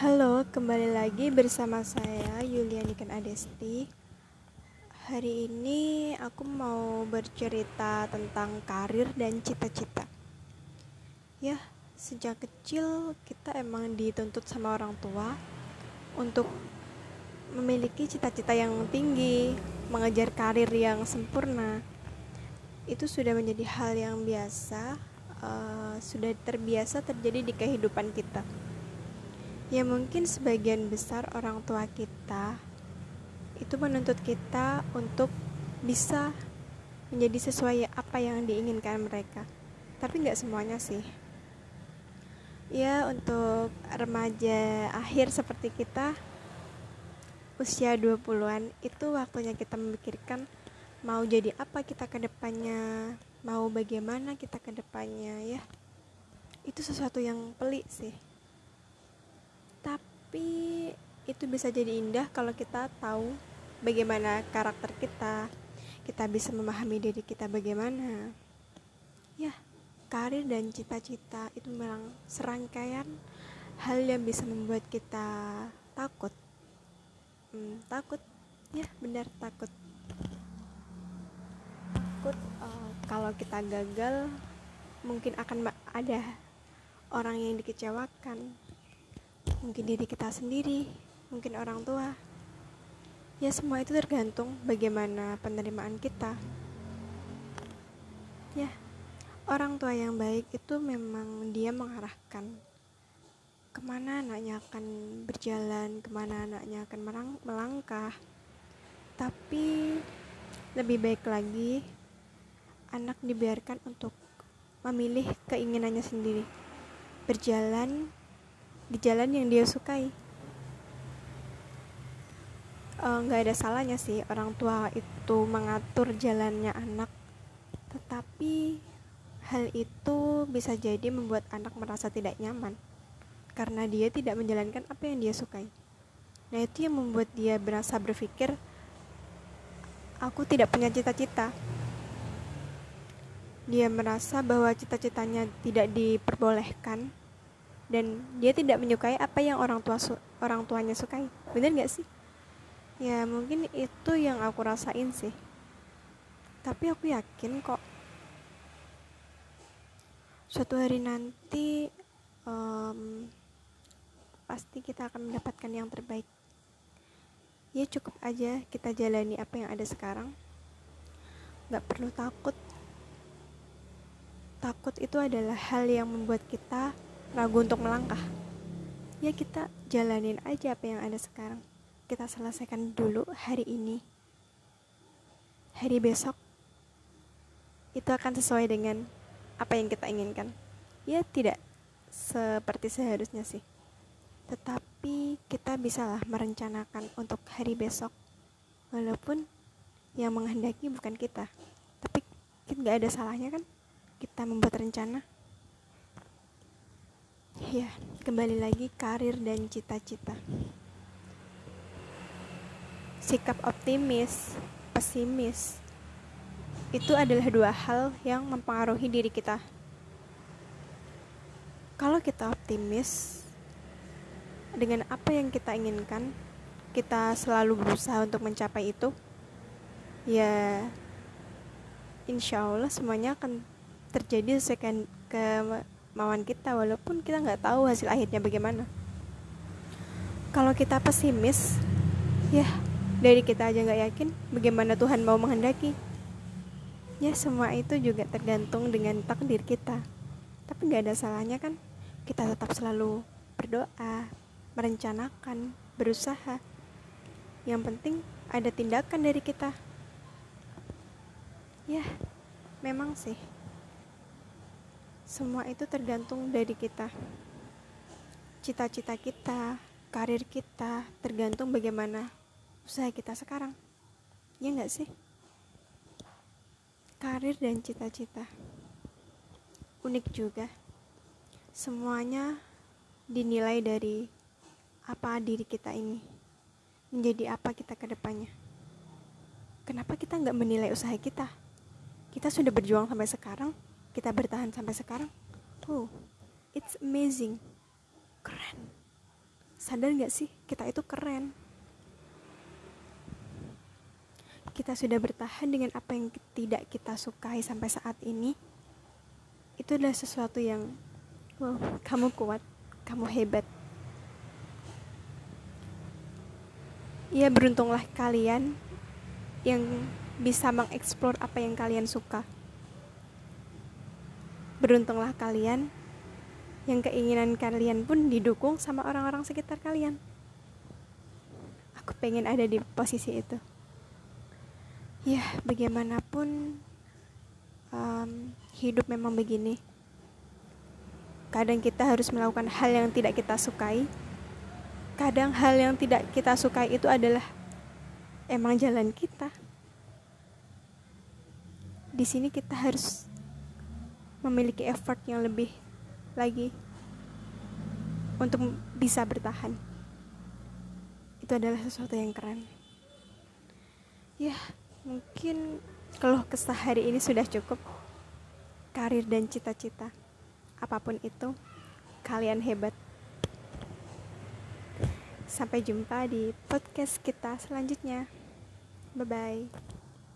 Halo, kembali lagi bersama saya Yulianikan Adesti. Hari ini aku mau bercerita tentang karir dan cita-cita. Ya, sejak kecil kita emang dituntut sama orang tua untuk memiliki cita-cita yang tinggi, mengejar karir yang sempurna. Itu sudah menjadi hal yang biasa, uh, sudah terbiasa terjadi di kehidupan kita Ya mungkin sebagian besar orang tua kita itu menuntut kita untuk bisa menjadi sesuai apa yang diinginkan mereka. Tapi nggak semuanya sih. Ya untuk remaja akhir seperti kita usia 20-an itu waktunya kita memikirkan mau jadi apa kita ke depannya, mau bagaimana kita ke depannya ya. Itu sesuatu yang pelik sih tapi itu bisa jadi indah kalau kita tahu bagaimana karakter kita. Kita bisa memahami diri kita bagaimana. Ya karir dan cita-cita itu memang serangkaian hal yang bisa membuat kita takut. Hmm, takut. Ya benar takut. Takut uh, kalau kita gagal mungkin akan ada orang yang dikecewakan mungkin diri kita sendiri, mungkin orang tua. Ya semua itu tergantung bagaimana penerimaan kita. Ya, orang tua yang baik itu memang dia mengarahkan ke mana anaknya akan berjalan, ke mana anaknya akan melangkah. Tapi lebih baik lagi anak dibiarkan untuk memilih keinginannya sendiri berjalan di jalan yang dia sukai. Eh, nggak uh, ada salahnya sih orang tua itu mengatur jalannya anak. Tetapi hal itu bisa jadi membuat anak merasa tidak nyaman karena dia tidak menjalankan apa yang dia sukai. Nah itu yang membuat dia berasa berpikir aku tidak punya cita-cita. Dia merasa bahwa cita-citanya tidak diperbolehkan dan dia tidak menyukai apa yang orang tua orang tuanya sukai. Bener gak sih? Ya mungkin itu yang aku rasain sih. Tapi aku yakin kok. Suatu hari nanti um, pasti kita akan mendapatkan yang terbaik. Ya cukup aja kita jalani apa yang ada sekarang. Nggak perlu takut. Takut itu adalah hal yang membuat kita ragu untuk melangkah. Ya kita jalanin aja apa yang ada sekarang. Kita selesaikan dulu hari ini. Hari besok itu akan sesuai dengan apa yang kita inginkan. Ya tidak seperti seharusnya sih. Tetapi kita bisalah merencanakan untuk hari besok. Walaupun yang menghendaki bukan kita. Tapi nggak ada salahnya kan kita membuat rencana Ya, kembali lagi karir dan cita-cita. Sikap optimis, pesimis, itu adalah dua hal yang mempengaruhi diri kita. Kalau kita optimis dengan apa yang kita inginkan, kita selalu berusaha untuk mencapai itu, ya insya Allah semuanya akan terjadi sesuai ke kemauan kita walaupun kita nggak tahu hasil akhirnya bagaimana. Kalau kita pesimis ya dari kita aja nggak yakin bagaimana Tuhan mau menghendaki. Ya semua itu juga tergantung dengan takdir kita. Tapi nggak ada salahnya kan kita tetap selalu berdoa merencanakan berusaha. Yang penting ada tindakan dari kita. Ya memang sih semua itu tergantung dari kita. Cita-cita kita, karir kita, tergantung bagaimana usaha kita sekarang. Ya nggak sih? Karir dan cita-cita. Unik juga. Semuanya dinilai dari apa diri kita ini. Menjadi apa kita ke depannya. Kenapa kita nggak menilai usaha kita? Kita sudah berjuang sampai sekarang, kita bertahan sampai sekarang? Oh it's amazing. Keren. Sadar gak sih? Kita itu keren. Kita sudah bertahan dengan apa yang tidak kita sukai sampai saat ini. Itu adalah sesuatu yang wow kamu kuat kamu hebat. Ya beruntunglah kalian yang bisa mengeksplor apa yang kalian suka beruntunglah kalian yang keinginan kalian pun didukung sama orang-orang sekitar kalian aku pengen ada di posisi itu ya bagaimanapun um, hidup memang begini. Kadang kita harus melakukan hal yang tidak kita sukai. Kadang hal yang tidak kita sukai itu adalah emang jalan kita. Di sini kita harus memiliki effort yang lebih lagi untuk bisa bertahan. Itu adalah sesuatu yang keren. Ya, mungkin kalau kesah hari ini sudah cukup karir dan cita-cita. Apa pun itu, kalian hebat. Sampai jumpa di podcast kita selanjutnya. Bye bye.